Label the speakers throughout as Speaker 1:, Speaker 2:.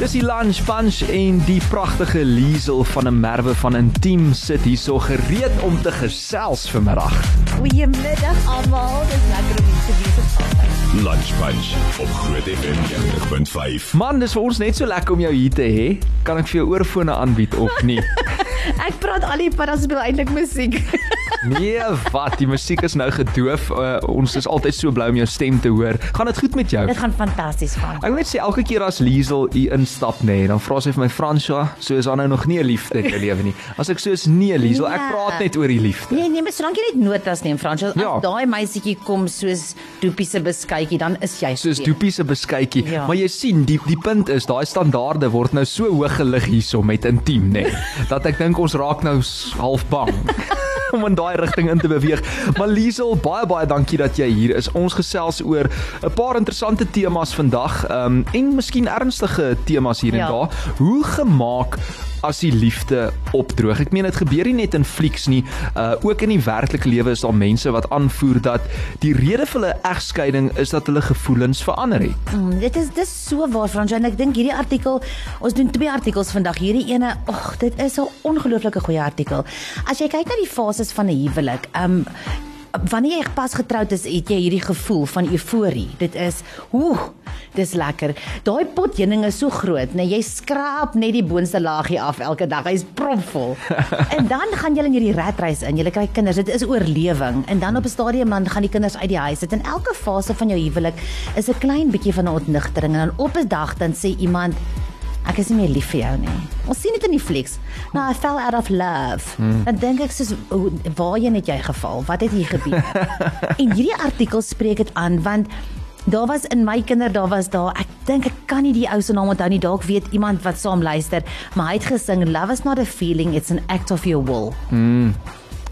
Speaker 1: Dis die lunch bunch en die pragtige Liesel van 'n merwe van Intiem sit hierso gereed om te gesels vanmiddag.
Speaker 2: Goeiemiddag almal, dis lekker om hier te wees op Sondag.
Speaker 3: Lunch Bunch op Groot FM 90.5.
Speaker 1: Man, dis vir ons net so lekker om jou hier te hê. Kan ek vir jou oorfone aanbied of nie?
Speaker 2: Ek praat al die pad as speel eintlik musiek.
Speaker 1: Nee, wat? Die musiek is nou gedoof. Uh, ons is altyd so bly om jou stem te hoor. Gaan dit goed met jou?
Speaker 2: Dit gaan fantasties gaan.
Speaker 1: Ek wil net sê elke keer as Liesel hier instap nê, nee, dan vra sy vir my Fransja, so is daar nou nog nie 'n liefde in jou lewe nie. As ek so is nee Liesel, ek
Speaker 2: Ja.
Speaker 1: praat net oor die liefde.
Speaker 2: Nee nee, maar solank jy net notas neem Frans, as
Speaker 1: Ja.
Speaker 2: daai meisietjie kom soos Doopie se beskuitjie, dan is jy
Speaker 1: Soos. Doopie se beskuitjie.
Speaker 2: Ja.
Speaker 1: Maar jy sien, die die punt is, daai standaarde word nou so hoog gelig hierso met intiem nê, nee, dat ek dink ons raak nou half bang. Om in daai rigting in te beweeg. Maar Liesel, baie baie dankie dat jy hier is. Ons gesels oor 'n paar interessante temas vandag, ehm um, en miskien ernstige temas hier en
Speaker 2: Ja.
Speaker 1: daar. Hoe gemaak as die liefde opdroog. Ek meen dit gebeur nie net in flieks nie, uh ook in die werklike lewe is daar mense wat aanvoer dat die rede vir hulle egskeiding is dat hulle gevoelens verander het.
Speaker 2: Mm, dit is dis so waar Frans en ek dink hierdie artikel, ons doen twee artikels vandag. Hierdie ene, ag, dit is 'n ongelooflike goeie artikel. As jy kyk na die fases van 'n huwelik, um Wanneer jy pas getroud is, het jy hierdie gevoel van euforie. Dit is, oeh, dis lekker. Daai pot heuning is so groot, nee, jy skraap net die boonste laagie af elke dag. Hy's propvol. en dan gaan jy in hierdie ratreis in. Jy kry kinders. Dit is oorlewing. En dan op 'n stadium dan gaan die kinders uit die huis. Dit in elke fase van jou huwelik is 'n klein bietjie van 'n ontnigtering en dan op 'n dag dan sê iemand Ek is nie meer lief vir jou nie. Ons sien dit in die flieks. Nou, I fell out of love. Hmm. Dan dink ek soos hoe- waarheen het jy geval? Wat het hier gebeur? en hierdie artikel spreek dit aan want daar was in my kinder, daar was daar, ek dink ek kan nie die ou se naam onthou nie, dalk weet iemand wat saam luister, maar hy het gesing Love is not a feeling, it's an act of your will.
Speaker 1: Mm.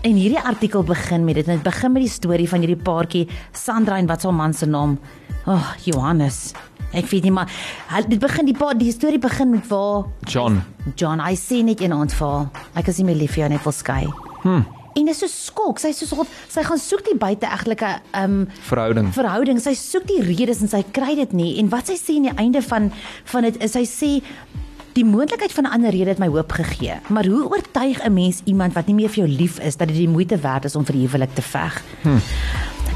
Speaker 2: En hierdie artikel begin met dit en dit begin met die storie van hierdie paartjie Sandra en wat se man se naam? Oh, Johannes. Ek weet nie maar dit begin die paar die storie begin met waar
Speaker 1: John.
Speaker 2: John, hy sê net een aand vir haar, ek is nie meer lief vir jou net wil skei.
Speaker 1: Hm.
Speaker 2: En dit is so skok. Sy is so sy gaan soek die buiteegtelike um
Speaker 1: Verhouding.
Speaker 2: verhouding. Sy soek die redes en sy kry dit nie. En wat sy sê aan die einde van van dit is sy sê die moontlikheid van 'n ander rede het my hoop gegee. Maar hoe oortuig 'n mens iemand wat nie meer vir jou lief is dat dit die moeite werd is om vir die huwelik te veg?
Speaker 1: Hm.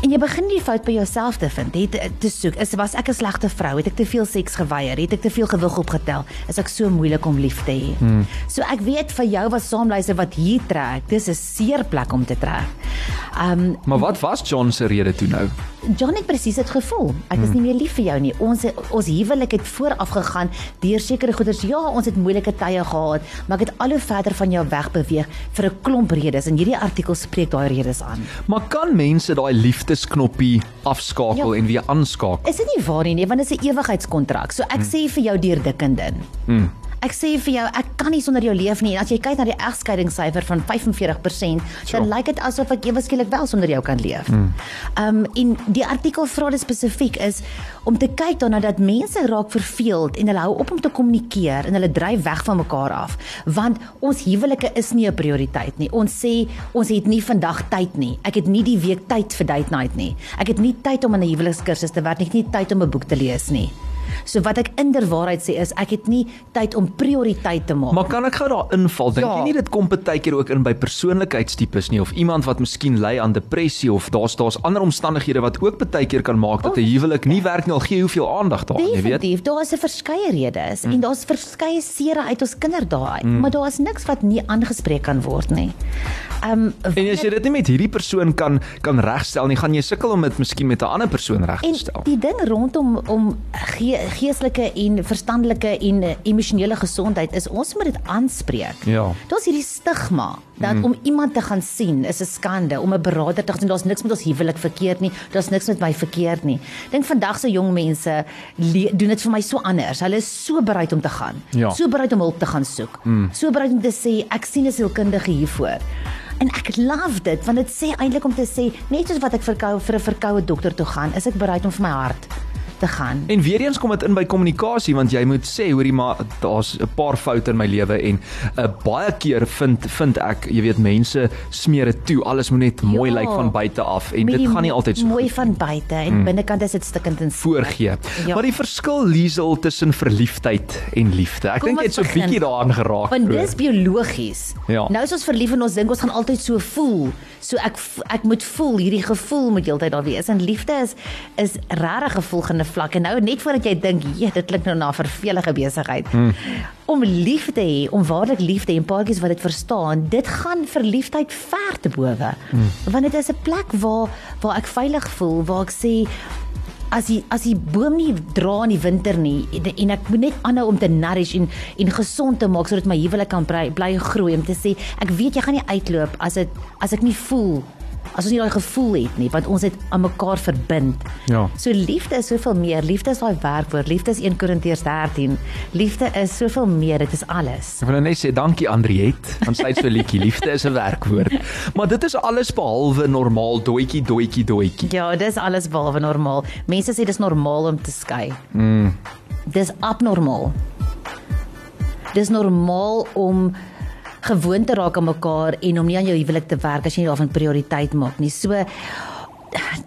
Speaker 2: En jy begin die fout by jouself te vind. Het te soek, is was ek 'n slegte vrou? Het ek te veel seks geweier? Het ek te veel gewig opgetel? Is ek so moeilik om lief te hê?
Speaker 1: Hmm.
Speaker 2: So ek weet vir jou wat saamluister wat hier trek, dis 'n seer plek om te trek. Um
Speaker 1: Maar wat was John se rede toe nou?
Speaker 2: John het presies dit gevoel. Ek is nie meer lief vir jou nie. Ons ons huwelik het vooraf gegaan deur sekere goeders. Ja, ons het moeilike tye gehad, maar ek het al hoe verder van jou weg beweeg vir 'n klomp redes en hierdie artikel spreek daai redes aan.
Speaker 1: Maar kan mense daai liefdesknoppie afskakel
Speaker 2: Ja.
Speaker 1: en weer aanskakel?
Speaker 2: Is dit nie waar nie, nee, want dit is 'n ewigheidskontrak. So ek hmm. sê vir jou deur dik en dun.
Speaker 1: Mm.
Speaker 2: Ek sê vir jou, ek kan nie sonder jou leef nie. En as jy kyk na die egskeidingssyfer van 45%,
Speaker 1: Sure.
Speaker 2: dan lyk dit asof ek ewe skielik wel sonder jou kan leef.
Speaker 1: Mm.
Speaker 2: Um en die artikel vra dit spesifiek is om te kyk daarna dat mense raak verveeld en hulle hou op om te kommunikeer en hulle dryf weg van mekaar af, want ons huwelike is nie 'n prioriteit nie. Ons sê ons het nie vandag tyd nie. Ek het nie die week tyd vir date night nie. Ek het nie tyd om aan 'n huwelikskursus te werk nie. Ek het nie tyd om 'n boek te lees nie. So wat ek inderwaarheid sê is ek het nie tyd om prioriteit te maak.
Speaker 1: Maar kan ek gou daar inval? Dink
Speaker 2: Ja.
Speaker 1: jy nie dit kom baie keer ook in by persoonlikheidstipes nie of iemand wat miskien ly aan depressie of daar's daar's ander omstandighede wat ook baie keer kan maak dat 'n huwelik nie werk nie al gee hoeveel aandag daar, jy weet.
Speaker 2: Definitief, daar is 'n verskeie redes mm. en daar's verskeie sere uit ons kinderdae uit,
Speaker 1: Mm.
Speaker 2: maar daar is niks wat nie aangespreek kan word nie. Um
Speaker 1: En as jy dit nie met hierdie persoon kan kan regstel nie, gaan jy sukkel om dit miskien met 'n ander persoon reg te
Speaker 2: En
Speaker 1: stel.
Speaker 2: die ding rondom om ge geestelike en verstandelike en eh, emosionele gesondheid is ons moet dit aanspreek.
Speaker 1: Ja.
Speaker 2: Daar's hierdie stigma dat
Speaker 1: Mm.
Speaker 2: om iemand te gaan sien is 'n skande, om 'n beraader te gaan sien, daar's niks met ons huwelik verkeerd nie, daar's niks met my verkeerd nie. Dink vandag se jong mense doen dit vir my so anders. Hulle is so bereid om te gaan.
Speaker 1: Ja.
Speaker 2: So bereid om hulp te gaan soek.
Speaker 1: Mm.
Speaker 2: So bereid om te sê ek sien 'n sielkundige hiervoor. En ek love dit want dit sê eintlik om te sê net soos wat ek vir vir 'n verkoue dokter toe gaan, is ek bereid om vir my hart te gaan.
Speaker 1: En weer eens kom dit in by kommunikasie want jy moet sê hoorie maar daar's 'n paar foute in my lewe en uh, baie keer vind vind ek jy weet mense smeer dit toe alles moet net mooi
Speaker 2: Ja.
Speaker 1: lyk van buite af en dit gaan nie altyd so
Speaker 2: mooi
Speaker 1: goed
Speaker 2: van buite en mm. binnekant is dit stikkend en
Speaker 1: voorgee.
Speaker 2: Ja.
Speaker 1: Maar die verskil Liesel tussen verliefdheid en liefde. Ek dink jy het so
Speaker 2: begin.
Speaker 1: bietjie daaraan geraak.
Speaker 2: Want
Speaker 1: vroeër.
Speaker 2: dis biologies.
Speaker 1: Ja.
Speaker 2: Nou is ons verlief en ons dink ons gaan altyd so voel. So ek ek moet voel, hierdie gevoel moet heeltyd daar wees. En liefde is is regtig 'n volgende vlak. En nou net voordat jy dink, "Ja, dit klink nou na vervelige besigheid." Hmm. Om lief te hê, om waarlik lief te hê en paartjies wat dit verstaan, dit gaan verliefdheid ver te bowe. Hmm. Want dit is 'n plek waar waar ek veilig voel, waar ek sê as die as die boom nie dra in die winter nie en, en ek moet net aanhou om te nourish en en gesond te maak sodat my huwelik kan bly, bly groei om te sê ek weet jy gaan nie uitloop as dit as ek nie voel as ons nie daai gevoel het nie want ons het aan mekaar verbind.
Speaker 1: Ja.
Speaker 2: So liefde is soveel meer. Liefde is daai werkwoord. Liefde is 1 Korintiërs 13. Liefde is soveel meer. Dit is alles.
Speaker 1: Ek wil nou net sê dankie Andriet, want sy het so liedjie liefde is 'n werkwoord. Maar dit is alles behalwe normaal doetjie doetjie doetjie.
Speaker 2: Ja, dis alles behalwe normaal. Mense sê dis normaal om te skei. Mm. Dis abnormaal. Dis normaal om gewoon te raak aan mekaar en om nie aan jou huwelik te werk as jy nie daarvan prioriteit maak nie. So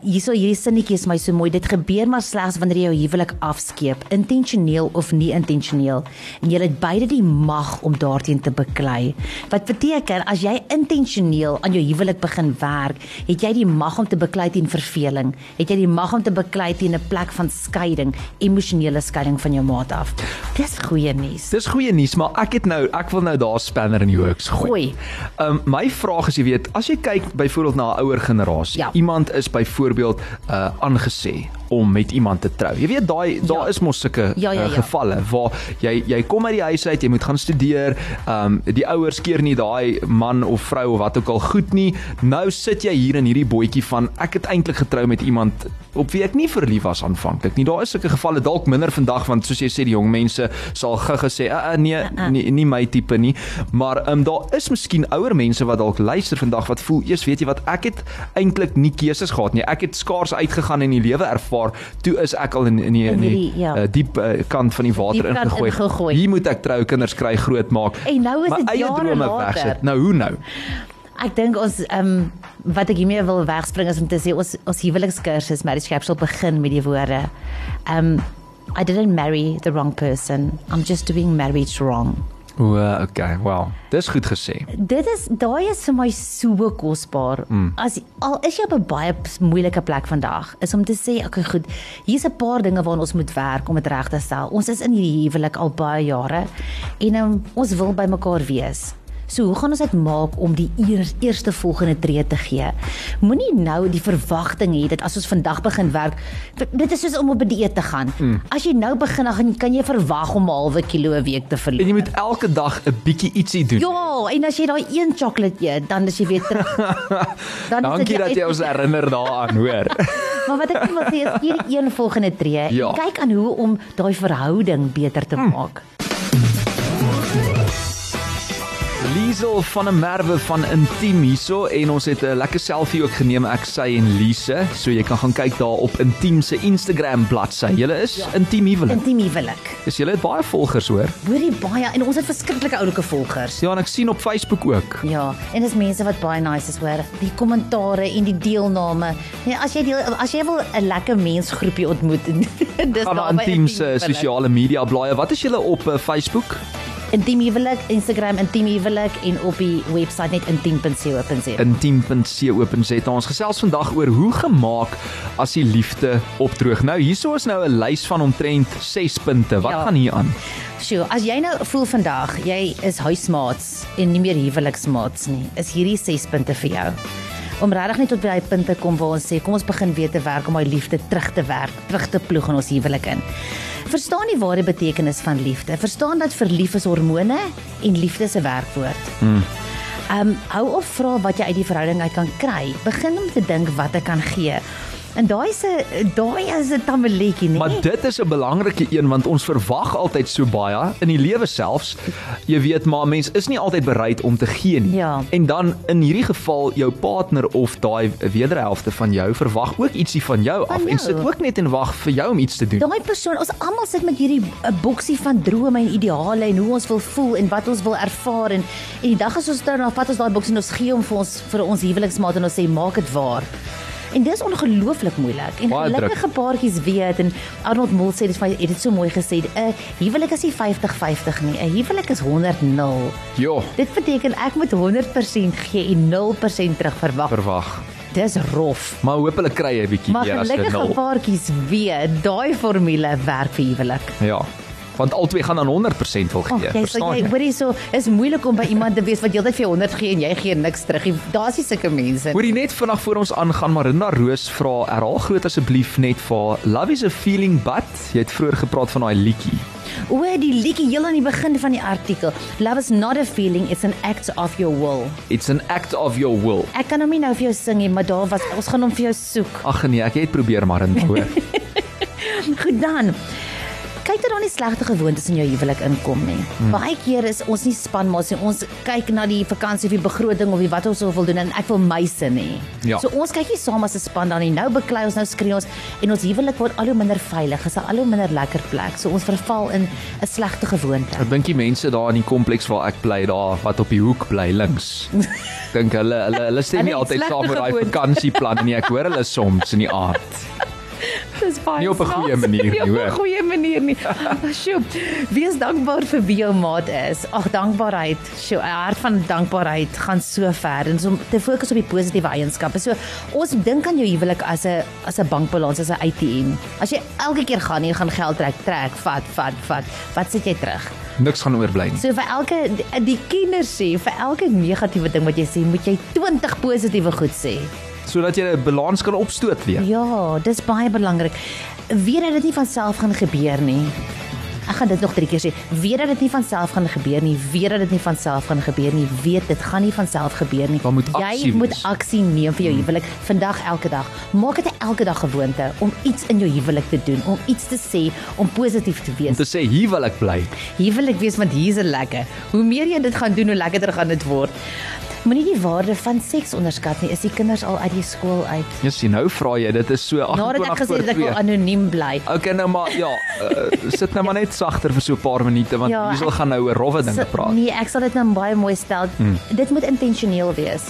Speaker 2: hierso hierdie sinnetjie is my so mooi. Dit gebeur maar slegs wanneer jy jou huwelik afskeep, intentioneel of nie intentioneel. En jy het beide die mag om daarteen te beklei. Wat beteken as jy intentioneel aan jou huwelik begin werk, het jy die mag om te beklei teen verveling. Het jy die mag om te beklei teen 'n plek van skeiding, emosionele skeiding van jou maat af. Dis goeie nuus.
Speaker 1: Dis goeie nuus, maar ek het nou ek wil nou daar spanner in die works gooi.
Speaker 2: Gooi.
Speaker 1: Um my vraag is jy weet, as jy kyk byvoorbeeld na 'n ouer generasie,
Speaker 2: Ja.
Speaker 1: iemand is byvoorbeeld uh aangesê om met iemand te trou. Jy weet daai daar
Speaker 2: Ja.
Speaker 1: is mos sulke
Speaker 2: Ja, ja,
Speaker 1: uh,
Speaker 2: ja.
Speaker 1: gevalle waar jy jy kom uit die huis uit, jy moet gaan studeer, um die ouers keer nie daai man of vrou of wat ook al goed nie. Nou sit jy hier in hierdie bootjie van ek het eintlik getrou met iemand op wie ek nie verlief was aanvanklik nie. Daar is sulke gevalle dalk minder vandag want soos jy sê die jong mense sal gou sê, "Uh, uh, nee,
Speaker 2: Uh-uh.
Speaker 1: nie, nie my tipe nie." Maar ehm um, daar is miskien ouer mense wat dalk luister vandag wat voel, "Eers weet jy wat, ek het eintlik nie keuses gehad nie. Ek het skaars uitgegaan en die lewe ervaar. Toe is ek al in in die, in die,
Speaker 2: hierdie, ja.
Speaker 1: uh, diep uh, kant van die water
Speaker 2: Diep
Speaker 1: ingegooi.
Speaker 2: ingegooi.
Speaker 1: Hier moet ek trou, kinders kry, groot maak.
Speaker 2: En nou is dit jare later.
Speaker 1: wegsit. Nou hoe nou?
Speaker 2: Ek dink ons ehm um, wat ek hiermee wil wegspring is om te sê ons ons huwelikskursus marriage capsule begin met die woorde. Ehm um, I didn't marry the wrong person. I'm just doing marriage wrong.
Speaker 1: O, okay, well, dis goed gesê.
Speaker 2: Dit is daai is vir my so kosbaar. Mm. As al is jy op 'n baie moeilike plek vandag, is om te sê, okay, goed, hier's 'n paar dinge waaraan ons moet werk om dit reg te stel. Ons is in hierdie huwelik al baie jare en um, ons wil by mekaar wees. So hoe gaan ons dit maak om die eers, eerste volgende tree te gee? Moenie nou die verwagting hê dat as ons vandag begin werk, dit is soos om op 'n dieet te gaan. Mm. As jy nou begin, dan kan jy verwag om 'n halwe kilo 'n week te verloor.
Speaker 1: En jy moet elke dag 'n bietjie ietsie doen.
Speaker 2: Ja, en as jy daai een sjokolade eet, dan is jy weer terug. Dan
Speaker 1: Dankie
Speaker 2: dit
Speaker 1: dat jy ons herinner daaraan, hoor.
Speaker 2: Maar wat ek wil sê is hierdie een volgende tree.
Speaker 1: Ja.
Speaker 2: Kyk aan hoe om daai verhouding beter te maak.
Speaker 1: Liesel van 'n Merwe van Intiem hierso en ons het 'n lekker selfie ook geneem ek sy en Lise. So jy kan gaan kyk daar op Intiem se Instagram bladsy. Julle is ja. Intiem huwelik.
Speaker 2: Intiem huwelik.
Speaker 1: Dis julle het baie volgers hoor.
Speaker 2: Hoorie baie en ons het verskriklike oulike volgers.
Speaker 1: Ja, en ek sien op Facebook ook.
Speaker 2: Ja, en dis mense wat baie nice is hoor. Die kommentare en die deelname. Ja, as jy deel as jy wil 'n lekker mensgroepie ontmoet, dis
Speaker 1: Gaan na
Speaker 2: daar by
Speaker 1: Intiem se sosiale media blaaie. Wat is julle op uh, Facebook?
Speaker 2: Intiem huwelik, Instagram intiem huwelik en op die webwerf net intiem.co.za.
Speaker 1: intiem.co.za. Ons gesels vandag oor hoe gemaak as die liefde opdroog. Nou hierso is nou 'n lys van omtrent 6 punte. Wat
Speaker 2: Ja.
Speaker 1: gaan hier aan?
Speaker 2: Sjoe, as jy nou voel vandag jy is huismaats en nie meer huweliksmaats nie, is hierdie 6 punte vir jou. Om regtig net tot by daai punt te kom waar ons sê kom ons begin weer te werk om daai liefde terug te werk, terug te ploeg in ons huwelik in. Verstaan die ware betekenis van liefde. Verstaan dat verlief is hormone en liefde is 'n werkwoord. Ehm um, hou op vra wat jy uit die verhouding uit kan kry. Begin om te dink wat ek kan gee. En daai se daai is 'n tamaletjie, nee.
Speaker 1: Maar dit is 'n belangrike een want ons verwag altyd so baie in die lewe selfs. Jy weet maar mens is nie altyd bereid om te gee nie.
Speaker 2: Ja.
Speaker 1: En dan in hierdie geval jou partner of daai wederhelfte van jou verwag ook ietsie van jou
Speaker 2: Van
Speaker 1: af en
Speaker 2: jou.
Speaker 1: sit ook net en wag vir jou om iets te doen.
Speaker 2: Daai persoon, ons almal sit met hierdie 'n boksie van drome en ideale en hoe ons wil voel en wat ons wil ervaar en en die dag as ons dan vat ons daai boksie en ons gee hom vir ons vir ons huweliksmaat en ons sê maak dit waar. En dis ongelooflik moeilik. En
Speaker 1: Baie
Speaker 2: gelukkige paartjies weet en Arnold Mol sê dit van het dit so mooi gesê, 'n huwelik is nie 50-50 nie. 'n Huwelik is 100-0.
Speaker 1: Ja,
Speaker 2: Dit beteken ek moet 100% gee en 0% terug verwag.
Speaker 1: verwag.
Speaker 2: Dis rof.
Speaker 1: Maar hoop hulle kry 'n bietjie
Speaker 2: Maar
Speaker 1: meer as 'n
Speaker 2: gelukkige
Speaker 1: nul.
Speaker 2: paartjies weet daai formule werk vir huwelik.
Speaker 1: Ja. Want albei gaan dan 100% wil gee.
Speaker 2: jy sê jy
Speaker 1: jy?
Speaker 2: hoor hierso, is moeilik om by iemand te wees wat heeltyd vir jou 100 gee en jy gee niks terug. nie. Daar's nie sulke mense.
Speaker 1: Hoorie net vinnig voor ons aangaan Marinda Roos vra herhaal groot asseblief net vir Love is a feeling but jy het vroeër gepraat van daai liedjie.
Speaker 2: O, die liedjie heel aan die begin van die artikel. Love is not a feeling, it's an act of your will.
Speaker 1: It's an act of your will.
Speaker 2: Ek kan hom nie nou vir jou sing nie, maar daar was ons gaan hom vir jou soek.
Speaker 1: Ag nee, ek het probeer Marinda hoor.
Speaker 2: Goed dan. Kyk dat daar nie slegte gewoontes in jou huwelik inkom nie. Hmm. Baie keer is ons nie spanmaats nie. Ons kyk na die vakansie of die begroting of die wat ons wil doen en ek wil meise nie.
Speaker 1: Ja.
Speaker 2: So ons kyk nie saam as 'n span dan nie. Nou beklei ons, nou skree ons en ons huwelik word al hoe minder veilig. Is 'n al hoe minder lekker plek. So ons verval in 'n slegte gewoonte.
Speaker 1: Ek dink die mense daar in die kompleks waar ek bly daar wat op die hoek bly links. Dink hulle hulle hulle stem nie altyd saam oor daai
Speaker 2: gewoontes.
Speaker 1: vakansieplan nie. Ek hoor hulle soms in die aand.
Speaker 2: Dis baie
Speaker 1: Nie op 'n goeie manier nie,
Speaker 2: Nie op
Speaker 1: hoor.
Speaker 2: 'n goeie manier nie. Sjoe. Wees dankbaar vir wie jou maat is. Ag, dankbaarheid. Sjoe, 'n hart van dankbaarheid gaan so ver en so om te fokus op die positiewe eienskappe. So ons dink aan jou huwelik as 'n as 'n bankbalans, as 'n ATM. As jy elke keer gaan jy gaan geld trek, trek, vat, vat, vat. Wat sit jy terug?
Speaker 1: Niks gaan oorbly nie.
Speaker 2: So vir elke die kinders sê, vir elke negatiewe ding wat jy sê, moet jy 20 positiewe goed sê.
Speaker 1: Sodat jy 'n balans kan opstoot weer.
Speaker 2: Ja, dis baie belangrik. Weet dat dit nie van self gaan gebeur nie. Ek gaan dit nog drie keer sê. Weet dat dit nie van self gaan gebeur nie. Weet dat dit nie van self gaan gebeur nie. Weet dit gaan nie van self gebeur nie.
Speaker 1: Moet
Speaker 2: Jy moet
Speaker 1: wees.
Speaker 2: aksie neem vir jou huwelik vandag elke dag. Maak dit 'n elke dag gewoonte om iets in jou huwelik te doen, om iets te sê, om positief te
Speaker 1: Om
Speaker 2: wees.
Speaker 1: te sê hier wil ek bly.
Speaker 2: Huwelik wees want hier's 'n lekker. Hoe meer jy dit gaan doen, hoe lekkerder gaan dit word. Moenie die waarde van seks onderskat nie. Is die kinders al uit die skool uit?
Speaker 1: Ja, sien nou vra jy, dit is so 28
Speaker 2: Nadat ek gesê
Speaker 1: voor
Speaker 2: het ek wil
Speaker 1: 2.
Speaker 2: anoniem bly.
Speaker 1: Okay nou maar ja, uh, sit nou maar net sagter vir so 'n paar minute want
Speaker 2: Ja,
Speaker 1: hiersal
Speaker 2: ek-
Speaker 1: gaan nou oor rowwe dinge praat.
Speaker 2: Nee, ek sal dit nou baie mooi stel. Hmm. Dit moet intentioneel wees.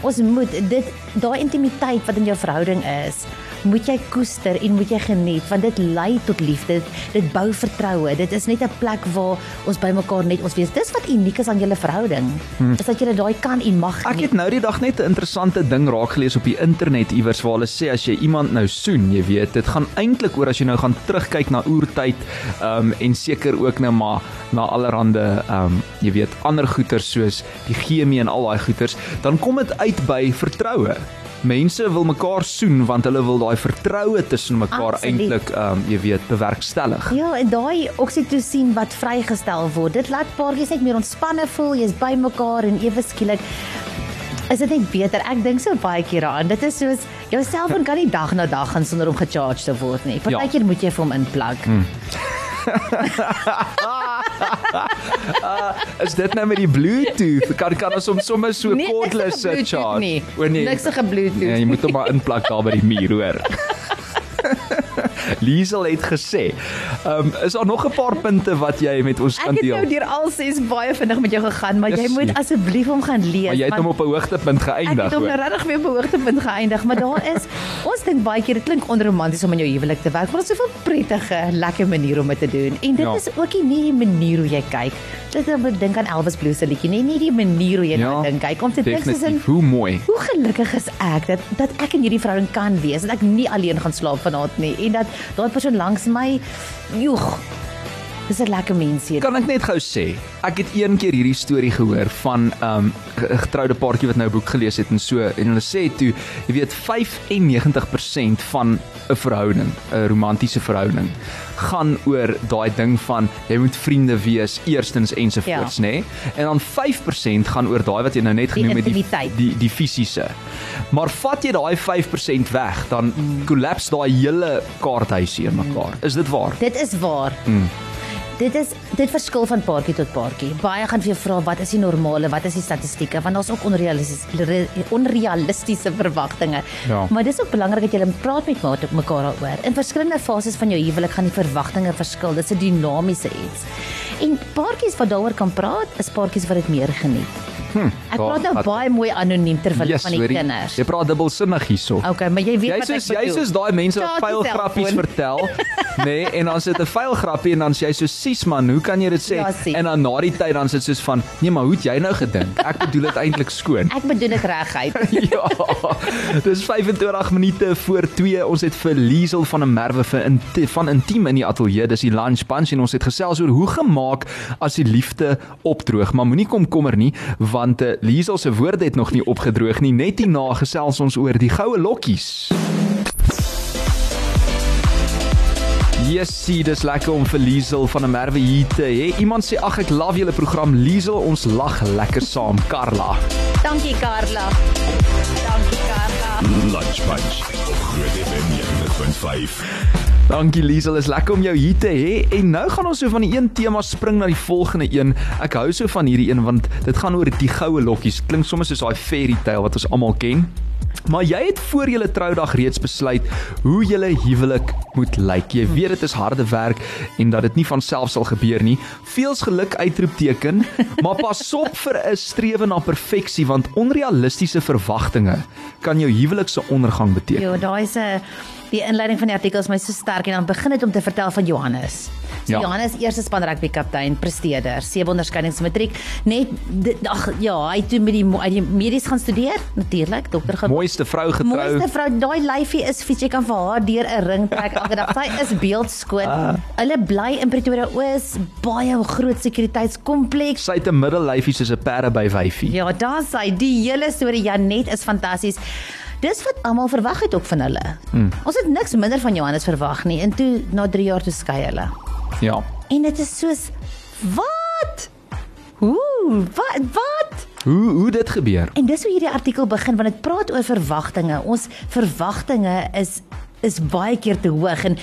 Speaker 2: Ons moet dit daai intimiteit wat in jou verhouding is, moet jy koester en moet jy geniet want dit lei tot liefde. Dit bou vertroue. Dit is net 'n plek waar ons by mekaar net ons wees. Dis wat uniek is aan julle verhouding. Hmm. Is dat dit daai kan en mag
Speaker 1: Ek het nou die dag net 'n interessante ding raak gelees op die internet iewers waar hulle sê as jy iemand nou soen, jy weet, dit gaan eintlik oor as jy nou gaan terugkyk na oertyd, ehm um, en seker ook nou maar na allerhande ehm um, jy weet, ander goeters soos die chemie en al daai goeters, dan kom dit uit by vertroue. Mense wil mekaar soen want hulle wil daai vertroue tussen mekaar eintlik ehm um, jy weet bewerkstellig.
Speaker 2: Ja, en daai oksitosien wat vrygestel word, dit laat paartjies net meer ontspanne voel, jy's by mekaar en ewe skielik is dit net beter. Ek dink so baie keer daaraan. Dit is soos jou selfoon kan nie dag na dag gaan sonder om gecharge te word nie.
Speaker 1: Ja.
Speaker 2: Partykeer moet jy vir hom inplug. Hmm.
Speaker 1: Is dit nou met die Bluetooth? Kan kan ons hom sommer so
Speaker 2: Nee,
Speaker 1: cordless charge?
Speaker 2: nie.
Speaker 1: O nee.
Speaker 2: Niks van Bluetooth.
Speaker 1: Ja, jy moet hom maar inplak daar by die muur, hoor. Liesel het gesê. Ehm um, is daar nog 'n paar punte wat jy met ons
Speaker 2: Ek
Speaker 1: kan
Speaker 2: het nou
Speaker 1: deel?
Speaker 2: deur al ses baie vinnig met jou gegaan, maar jy
Speaker 1: Yes,
Speaker 2: moet
Speaker 1: nee.
Speaker 2: asseblief hom gaan lees.
Speaker 1: Maar jy het hom op 'n hoogtepunt
Speaker 2: Ek
Speaker 1: geëindig,
Speaker 2: het hom nou regtig weer op 'n hoogtepunt geëindig, maar daar is ons dink baie keer dit klink onromanties om in jou huwelik te werk, maar dit is soveel prettige, lekker maniere om dit te doen. En dit
Speaker 1: Ja.
Speaker 2: is ook nie net die manier hoe jy kyk. Dit is om dink aan Elvis Blue se liedjie, nee, nie die manier hoe jy
Speaker 1: Ja,
Speaker 2: dink kyk om te dink soos in.
Speaker 1: Hoe mooi.
Speaker 2: Hoe gelukkig is ek dat dat ek in hierdie verhouding kan wees, dat ek nie alleen gaan slaap vanaand nie en dat daai persoon langs my joeg Dis 'n lekker mens hier.
Speaker 1: Kan ek net gou sê, ek het een keer hierdie storie gehoor van 'n um, getroude paartjie wat nou 'n boek gelees het en so en hulle sê toe, jy weet 95% van 'n verhouding, 'n romantiese verhouding, gaan oor daai ding van jy moet vriende wees eerstens ensovoorts,
Speaker 2: Ja.
Speaker 1: nê? Nee? En dan 5% gaan oor daai wat jy nou net
Speaker 2: Die
Speaker 1: genoem het, die
Speaker 2: intimiteit.
Speaker 1: die die fisiese. Maar vat jy daai 5% weg, dan kollaps daai hele kaarthuisie in mekaar. Is dit waar?
Speaker 2: Dit is waar.
Speaker 1: Mm.
Speaker 2: Dit is dit verskil van paartjie tot paartjie. Baie gaan vir jou vra wat is die normale, wat is die statistieke want daar's ook onrealistiese re- onrealistiese verwagtinge.
Speaker 1: Ja.
Speaker 2: Maar dis ook belangrik dat jy praat met mekaar mekaar daaroor. In verskillende fases van jou huwelik gaan die verwagtinge verskil. Dit is 'n dinamiese iets. En paartjies wat daaroor kan praat, is paartjies wat dit meer geniet.
Speaker 1: Hm,
Speaker 2: Ek praat nou baie mooi anoniem ter wille
Speaker 1: Yes,
Speaker 2: van die
Speaker 1: hoorie.
Speaker 2: kinders.
Speaker 1: Jy praat dubbelsinnig hierso.
Speaker 2: Okay, maar jy weet
Speaker 1: Jy
Speaker 2: wat
Speaker 1: soos
Speaker 2: ek
Speaker 1: jy
Speaker 2: bedoel.
Speaker 1: soos daai mense wat vuil grappies vertel, nê, nee, en dan sit 'n vuil grappie en dan sê jy so sies man, hoe kan jy dit sê?
Speaker 2: Ja, sien.
Speaker 1: en dan na die tyd dan sit soos van, nee, maar hoe het jy nou gedink? Ek bedoel dit eintlik skoon.
Speaker 2: Ek bedoel dit reguit.
Speaker 1: ja. Dis 25 minute voor 2. Ons het vir Liesel van 'n Merwe vir in, van intiem in die ateljee. Dis die lunch punch en ons het gesels oor hoe gemaak as die liefde opdroog. Maar moenie komkommer nie want uh, Liesel se woorde het nog nie opgedroog nie. Net hierna gesels ons oor die goue lokkies. Yesie, dis lekker om vir Liesel van 'n Merwe hier te hê. Iemand sê ag ek love julle program Liesel, ons lag lekker saam. Karla.
Speaker 2: Dankie Karla. Dankie Karla.
Speaker 3: Lunch Punch op Groot FM 90.5.
Speaker 1: Dankie Liesel, is lekker om jou hier te hê. En nou gaan ons so van die een tema spring na die volgende een. Ek hou so van hierdie een want dit gaan oor die goue lokkies. Klink sommer soos daai fairy tale wat ons almal ken. Maar jy het voor julle troudag reeds besluit hoe julle huwelik moet lyk. Jy weet dit is harde werk en dat dit nie van self sal gebeur nie. Veels geluk uitroepteken, maar pas op vir 'n strewe na perfeksie want onrealistiese verwagtinge kan jou huwelik se ondergang beteken.
Speaker 2: Jo, daai is 'n die inleiding van die artikel is my so sterk en dan begin dit om te vertel van Johannes. So
Speaker 1: Ja.
Speaker 2: Johannes eerste span rugby kaptein, presteerder, sewe onderskeidings matriek. Net ag ja, hy toe met die het die medies gaan studeer, natuurlik, dokter gaan
Speaker 1: Mooiste vrou getrou.
Speaker 2: Mooiste vrou, daai lyfie is fiets, jy kan vir haar deur 'n ring trek elke dag. Sy is beeldskoon.
Speaker 1: Ah.
Speaker 2: Hulle bly in Pretoria Oos, baie groot sekuriteitskompleks.
Speaker 1: Sy het 'n middellyfie soos 'n perde by wyfie.
Speaker 2: Ja, daar's hy. Die hele storie Janet is fantasties. Dis wat almal verwag het ook van hulle. Mm. Ons het niks minder van Johannes verwag nie. En toe na 3 jaar toe skei hulle.
Speaker 1: Ja.
Speaker 2: En dit is soos wat? Hoe? Wat? Wat?
Speaker 1: Hoe hoe dit gebeur?
Speaker 2: En dis hoe hierdie artikel begin want dit praat oor verwagtinge. Ons verwagtinge is is baie keer te hoog en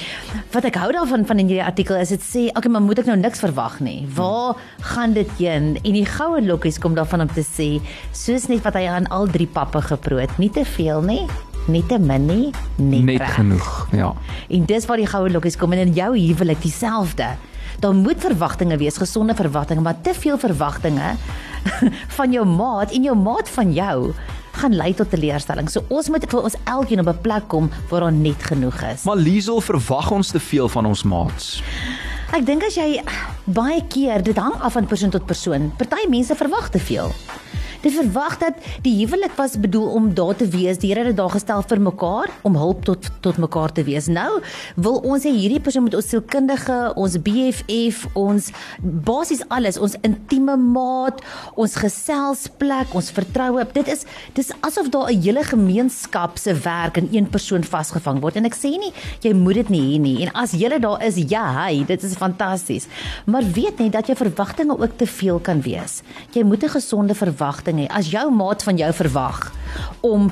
Speaker 2: wat ek hou daarvan van in hierdie artikel is dit sê okay maar moet ek nou niks verwag nie. Waar gaan dit heen? En die goue lokkies kom daarvan om te sê soos net wat hy aan al drie pappe geproot, nie te veel nie, nie te min nie, net,
Speaker 1: Net
Speaker 2: reg.
Speaker 1: genoeg. Ja.
Speaker 2: En dis waar die goue lokkies kom en in jou huwelik dieselfde. Daar moet verwagtinge wees, gesonde verwagtinge, maar te veel verwagtinge van jou maat en jou maat van jou gaan lei tot teleurstelling. So ons moet vir ons elkeen op 'n plek kom waar daar net genoeg is.
Speaker 1: Maar Liesel verwag ons te veel van ons maats.
Speaker 2: Ek dink as jy baie keer dit hang af van persoon tot persoon. Party mense verwag te veel. Dit verwag dat die huwelik was bedoel om daar te wees. Die Here het dit daar gestel vir mekaar om hulp tot tot mekaar te wees. Nou wil ons hê hierdie persoon moet ons sielkundige, ons BFF, ons basies alles, ons intieme maat, ons geselsplek, ons vertroue. Dit is dis asof daar 'n hele gemeenskap se werk in een persoon vasgevang word. En ek sê nie jy moet dit nie hê nie. En as jy daar is, ja, hy, dit is fantasties. Maar weet net dat jou verwagtinge ook te veel kan wees. Jy moet 'n gesonde verwagting hê. As jou maat van jou verwag om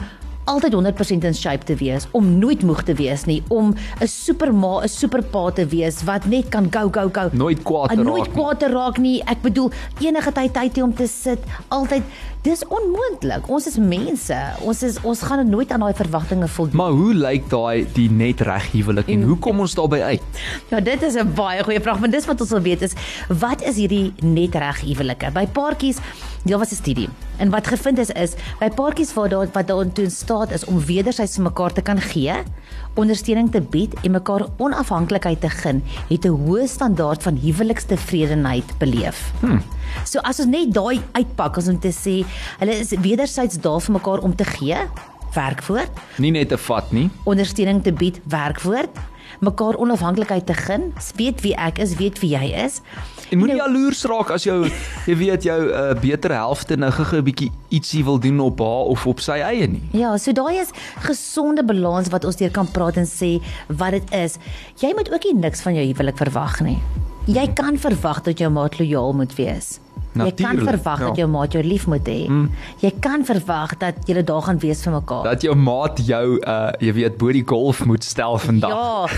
Speaker 2: altyd 100% in shape te wees, om nooit moeg te wees nie, om 'n superma, 'n superpa te wees wat net kan go go go.
Speaker 1: Nooit kwaad te raak
Speaker 2: Nooit kwaad te raak nie. Ek bedoel enige tyd tyd om te sit, altyd dis onmoontlik. Ons is mense. Ons is ons gaan nooit aan daai verwagtinge voldoen.
Speaker 1: Maar hoe lyk daai die net reg huwelik en hoe kom ons daarby uit?
Speaker 2: Ja, dit is 'n baie goeie vraag, want dis wat ons wil weet is wat is hierdie net reg huwelike? By paartjies, daar was 'n studie. En wat gevind is is by paartjies waar daar wat daartoe in staat is om wederzijds vir mekaar te kan gee, ondersteuning te bied en mekaar onafhanklikheid te gun, het 'n hoë standaard van huwelikstevredenheid beleef. Hmm. So as ons net daai uitpak as om te sê, hulle is wederzijds daar vir mekaar om te gee, werk voort
Speaker 1: Nie net te vat nie.
Speaker 2: ondersteuning te bied werk voort mekaar onafhanklikheid te gun, weet wie ek is, weet wie jy is.
Speaker 1: En moenie
Speaker 2: Nou-
Speaker 1: jaloers raak as jou jy weet jou uh, beter helfte nou gou 'n bietjie ietsie wil doen op haar of op sy eie nie.
Speaker 2: Ja, so daai is gesonde balans wat ons deur kan praat en sê wat dit is. Jy moet ook nie niks van jou huwelik verwag nie. Jy kan verwag dat jou maat lojaal moet wees. Jy kan
Speaker 1: Natuurlijk,
Speaker 2: verwag
Speaker 1: ja.
Speaker 2: dat jou maat jou lief moet hê. Mm. Jy kan verwag dat julle daar gaan wees vir mekaar.
Speaker 1: Dat jou maat jou uh jy weet bo die golf moet stel vandag.
Speaker 2: Ja.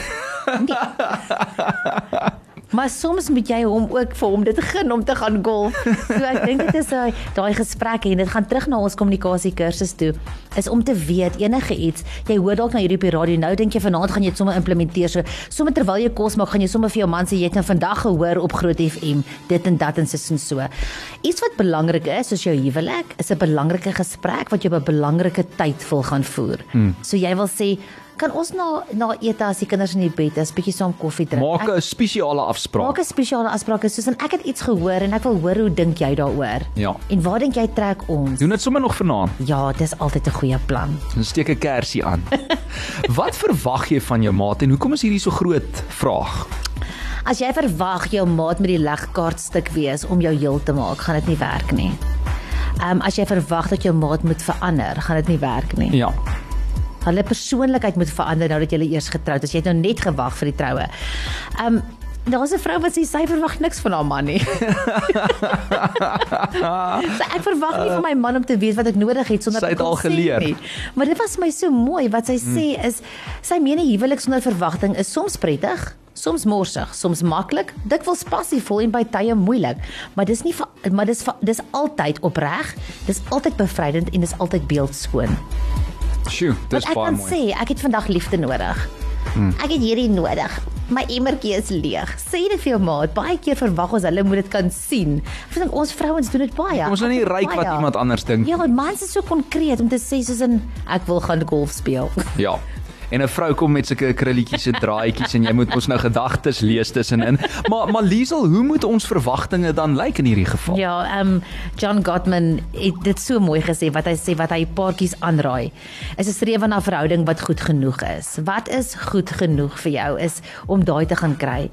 Speaker 2: Nee. Maar soms moet jy hom ook vir hom dit gun om te gaan golf. So ek dink dit is daai daai gesprekke en dit gaan terug na ons kommunikasie kursus toe is om te weet enige iets. Jy hoor dalk na hierdie op die radio nou dink jy vanaand gaan jy dit sommer implementeer. So sommer terwyl jy kos maak, gaan jy sommer vir jou man sê jy het nou vandag gehoor op Groot FM dit en dat en sis en so. Iets wat belangrik is, soos jou huwelik, is 'n belangrike gesprek wat jy op 'n belangrike tyd wil gaan voer. Hmm. So jy wil sê kan ons na na eet as die kinders in die bed is, bietjie saam koffie drink.
Speaker 1: Maak 'n spesiale afspraak.
Speaker 2: Maak 'n spesiale afspraak soos en ek het iets gehoor en ek wil hoor hoe dink jy daaroor?
Speaker 1: Ja.
Speaker 2: En waar dink jy trek ons?
Speaker 1: Doen dit sommer nog vanaand.
Speaker 2: Ja, dis altyd 'n goeie plan.
Speaker 1: Dan steek 'n kersie aan. Wat verwag jy van jou maat en hoekom is hierdie so groot vraag?
Speaker 2: As jy verwag jou maat met die legkaartstuk wees om jou heel te maak, gaan dit nie werk nie. Ehm um, as jy verwag dat jou maat moet verander, gaan dit nie werk nie.
Speaker 1: Ja.
Speaker 2: Hulle persoonlikheid moet verander nou dat jy eers getroud is. Jy het nou net gewag vir die troue. Um, Daar's 'n vrou wat sê sy verwag niks van haar man nie. so ek verwag nie van my man om te weet wat ek nodig het sonder
Speaker 1: Sy het al geleer.
Speaker 2: nie. Maar dit was my so mooi wat sy sê is sy meen 'n huwelik sonder verwagting is soms prettig, soms morsig, soms maklik, dikwels passievol en by tye moeilik, maar dis nie maar dis dis altyd opreg, dis altyd bevrydend en dis altyd beeldskoon.
Speaker 1: Sjoe, dis
Speaker 2: Want ek
Speaker 1: baie
Speaker 2: kan
Speaker 1: mooi.
Speaker 2: sê ek het vandag liefde nodig. Hmm. Ek het hierdie nodig. My emmertjie is leeg. Sê dit vir jou maat. Baie keer verwag ons hulle moet dit kan sien. Ek dink ons vrouens doen dit baie.
Speaker 1: Ons is nie
Speaker 2: Ek
Speaker 1: ryk wat
Speaker 2: baie.
Speaker 1: iemand anders dink.
Speaker 2: Ja, mans is so konkreet om te sê soos in ek wil gaan golf speel.
Speaker 1: Ja. En 'n vrou kom met sulke krulletjies en draadjies en jy moet mos nou gedagtes lees tussenin. Maar maar Liesel, hoe moet ons verwagtinge dan lyk in hierdie geval?
Speaker 2: Ja, ehm um, John Gottman het dit so mooi gesê wat hy sê wat hy paartjies aanraai. Is 'n streef na verhouding wat goed genoeg is. Wat is goed genoeg vir jou is om daai te gaan kry.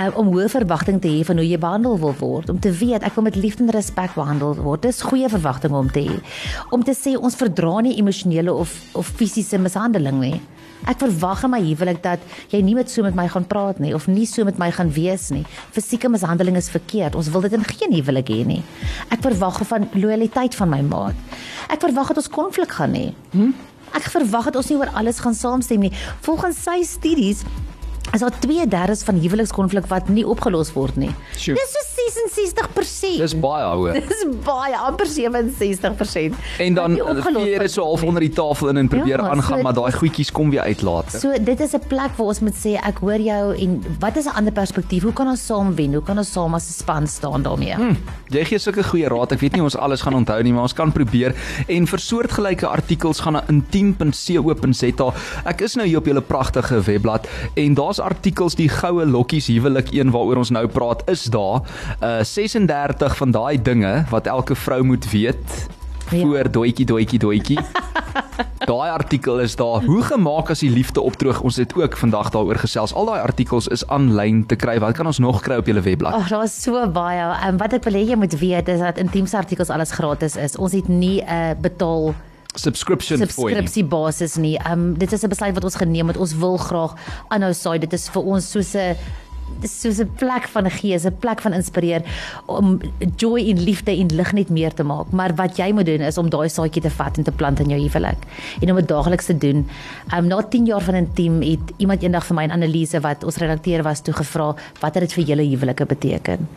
Speaker 2: Um, om hoë verwagting te hê van hoe jy behandel wil word, om te weet ek wil met liefde en respek behandel word. Dis goeie verwagtinge om te hê. Om te sê ons verdra nie emosionele of of fisiese mishandeling nie. Ek verwag in my huwelik dat jy nie met so met my gaan praat nie of nie so met my gaan wees nie. Fisieke mishandeling is verkeerd. Ons wil dit in geen huwelik hê nie. Ek verwag van lojaliteit van my maat. Ek verwag dat ons konflik gaan hê. Hm? Ek verwag dat ons nie oor alles gaan saamstem nie. Volgens sy studies is daar 2/3 van huwelikskonflik wat nie opgelos word nie.
Speaker 1: Sjoe.
Speaker 2: Dis so 66%.
Speaker 1: Dis baie hoor.
Speaker 2: Dis baie amper 67%.
Speaker 1: En dan jy
Speaker 2: word
Speaker 1: dit so half onder die tafel in en probeer
Speaker 2: Ja,
Speaker 1: aangaan,
Speaker 2: so-
Speaker 1: maar daai goedjies kom weer uit later.
Speaker 2: So dit is 'n plek waar ons moet sê ek hoor jou en wat is 'n ander perspektief? Hoe kan ons saam wen? Hoe kan ons saam as 'n span staan daarmee? Hmm.
Speaker 1: Jy gee sulke goeie raad. Ek weet nie ons alles gaan onthou nie, maar ons kan probeer. En vir soortgelyke artikels gaan na intiem.co.za. Ek is nou hier op julle pragtige webblad en daar's artikels die goue lokkies huwelik een waaroor ons nou praat is daar uh 36 van daai dinge wat elke vrou moet weet
Speaker 2: Ja.
Speaker 1: voor doetjie doetjie doetjie. Daai artikel is daar. Hoe gemaak as die liefde opdroog? Ons het ook vandag daaroor gesels. Al daai artikels is aanlyn te kry. Wat kan ons nog kry op julle webblad?
Speaker 2: Ag, daar is so baie. En wat ek wil hê jy moet weet is dat intiemse artikels alles gratis is. Ons het nie 'n uh, betaal
Speaker 1: Subscription fooi. nie.
Speaker 2: subskripsie basis nie. Um dit is 'n besluit wat ons geneem het. Ons wil graag aanhou saai. Dit is vir ons soos 'n dis soos 'n plek van gees, 'n plek van inspireer om joy en liefde en lig net meer te maak. Maar wat jy moet doen is om daai saadjie te vat en te plant in jou huwelik en om dit daagliks te doen. Um na 10 jaar van intiem het iemand eendag vir my 'n analise wat ons redakteur was toe gevra wat het dit vir julle huwelike beteken.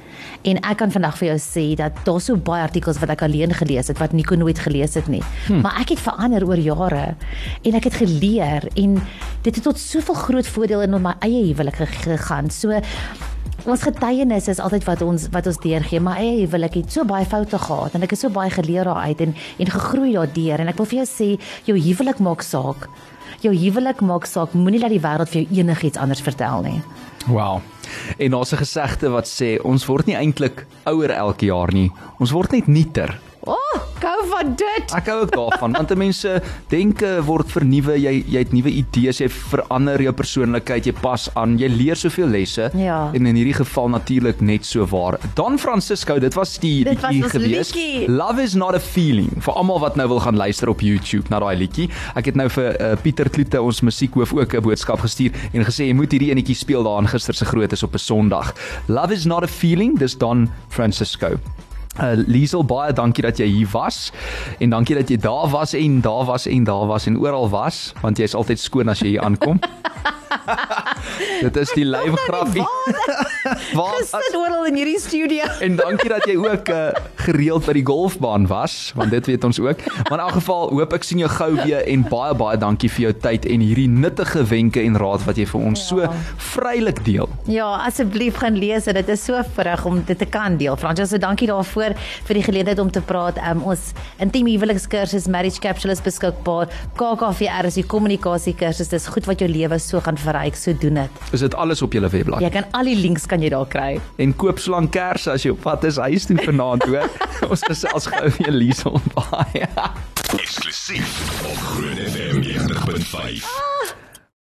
Speaker 2: En ek kan vandag vir jou sê dat daar so baie artikels wat ek alleen gelees het wat Nico nooit gelees het nie. Hmm. Maar ek het verander oor jare en ek het geleer en dit het tot soveel groot voordeel in my eie huwelik ge- gegaan. So ons getuienis is altyd wat ons wat ons deurgee. My eie huwelik het so baie foute gehad en ek het so baie geleer daaruit en en gegroei daardeur en ek wil vir jou sê jou huwelik maak saak. Jou huwelik maak saak. Moenie laat die wêreld vir jou enigiets anders vertel nie.
Speaker 1: Wow. En daar's 'n gesegde wat sê ons word nie eintlik ouer elke jaar nie. Ons word net nieter.
Speaker 2: O, oh, Gou van dit.
Speaker 1: Ek hou ook daarvan want mense denke word vernuwe, jy jy het nuwe idees, jy verander jou persoonlikheid, jy pas aan, jy leer soveel lesse.
Speaker 2: Ja.
Speaker 1: En in hierdie geval natuurlik net so waar. Don Francisco, dit was die
Speaker 2: Dit was
Speaker 1: liedjie
Speaker 2: ons
Speaker 1: gewees.
Speaker 2: liedjie.
Speaker 1: Love is not a feeling. Vir almal wat nou wil gaan luister op YouTube na daai liedjie. Ek het nou vir uh, Pieter Kloete ons musiekhoof ook 'n boodskap gestuur en gesê jy moet hierdie enetjie speel daarin gister se groot is op 'n Sondag. Love is not a feeling, dis Don Francisco. Uh Liesel baie dankie dat jy hier was en dankie dat jy daar was en daar was en daar was en oral was want jy's altyd skoon as jy hier aankom. Dit is die lyfgrappie. Waar was
Speaker 2: Sit oral in hierdie studio.
Speaker 1: En dankie dat jy ook uh, gereeld by die golfbaan was, want dit weet ons ook. Maar in elk geval hoop ek sien jou gou weer en baie baie dankie vir jou tyd en hierdie nuttige wenke en raad wat jy vir ons
Speaker 2: Ja.
Speaker 1: so vrylik deel.
Speaker 2: Ja, asseblief gaan lees dit. Dit is so voorreg om dit te kan deel. Fransjo, so dankie daarvoor vir die geleentheid om te praat. Um, ons intiem huwelikskursus Marriage Capsule is beskikbaar. KKVR is die kommunikasiekursus. Dis goed wat jou lewe so gaan verryk. So doen dit.
Speaker 1: Is dit alles op julle webblad?
Speaker 2: Jy kan al die links kan jy daar kry.
Speaker 1: En koop slang kersse as jy op pad is huis toe vanaand, hoor. ons gesels gou weer Liesel baie.
Speaker 3: Eksklusief op Groot FM 90.5.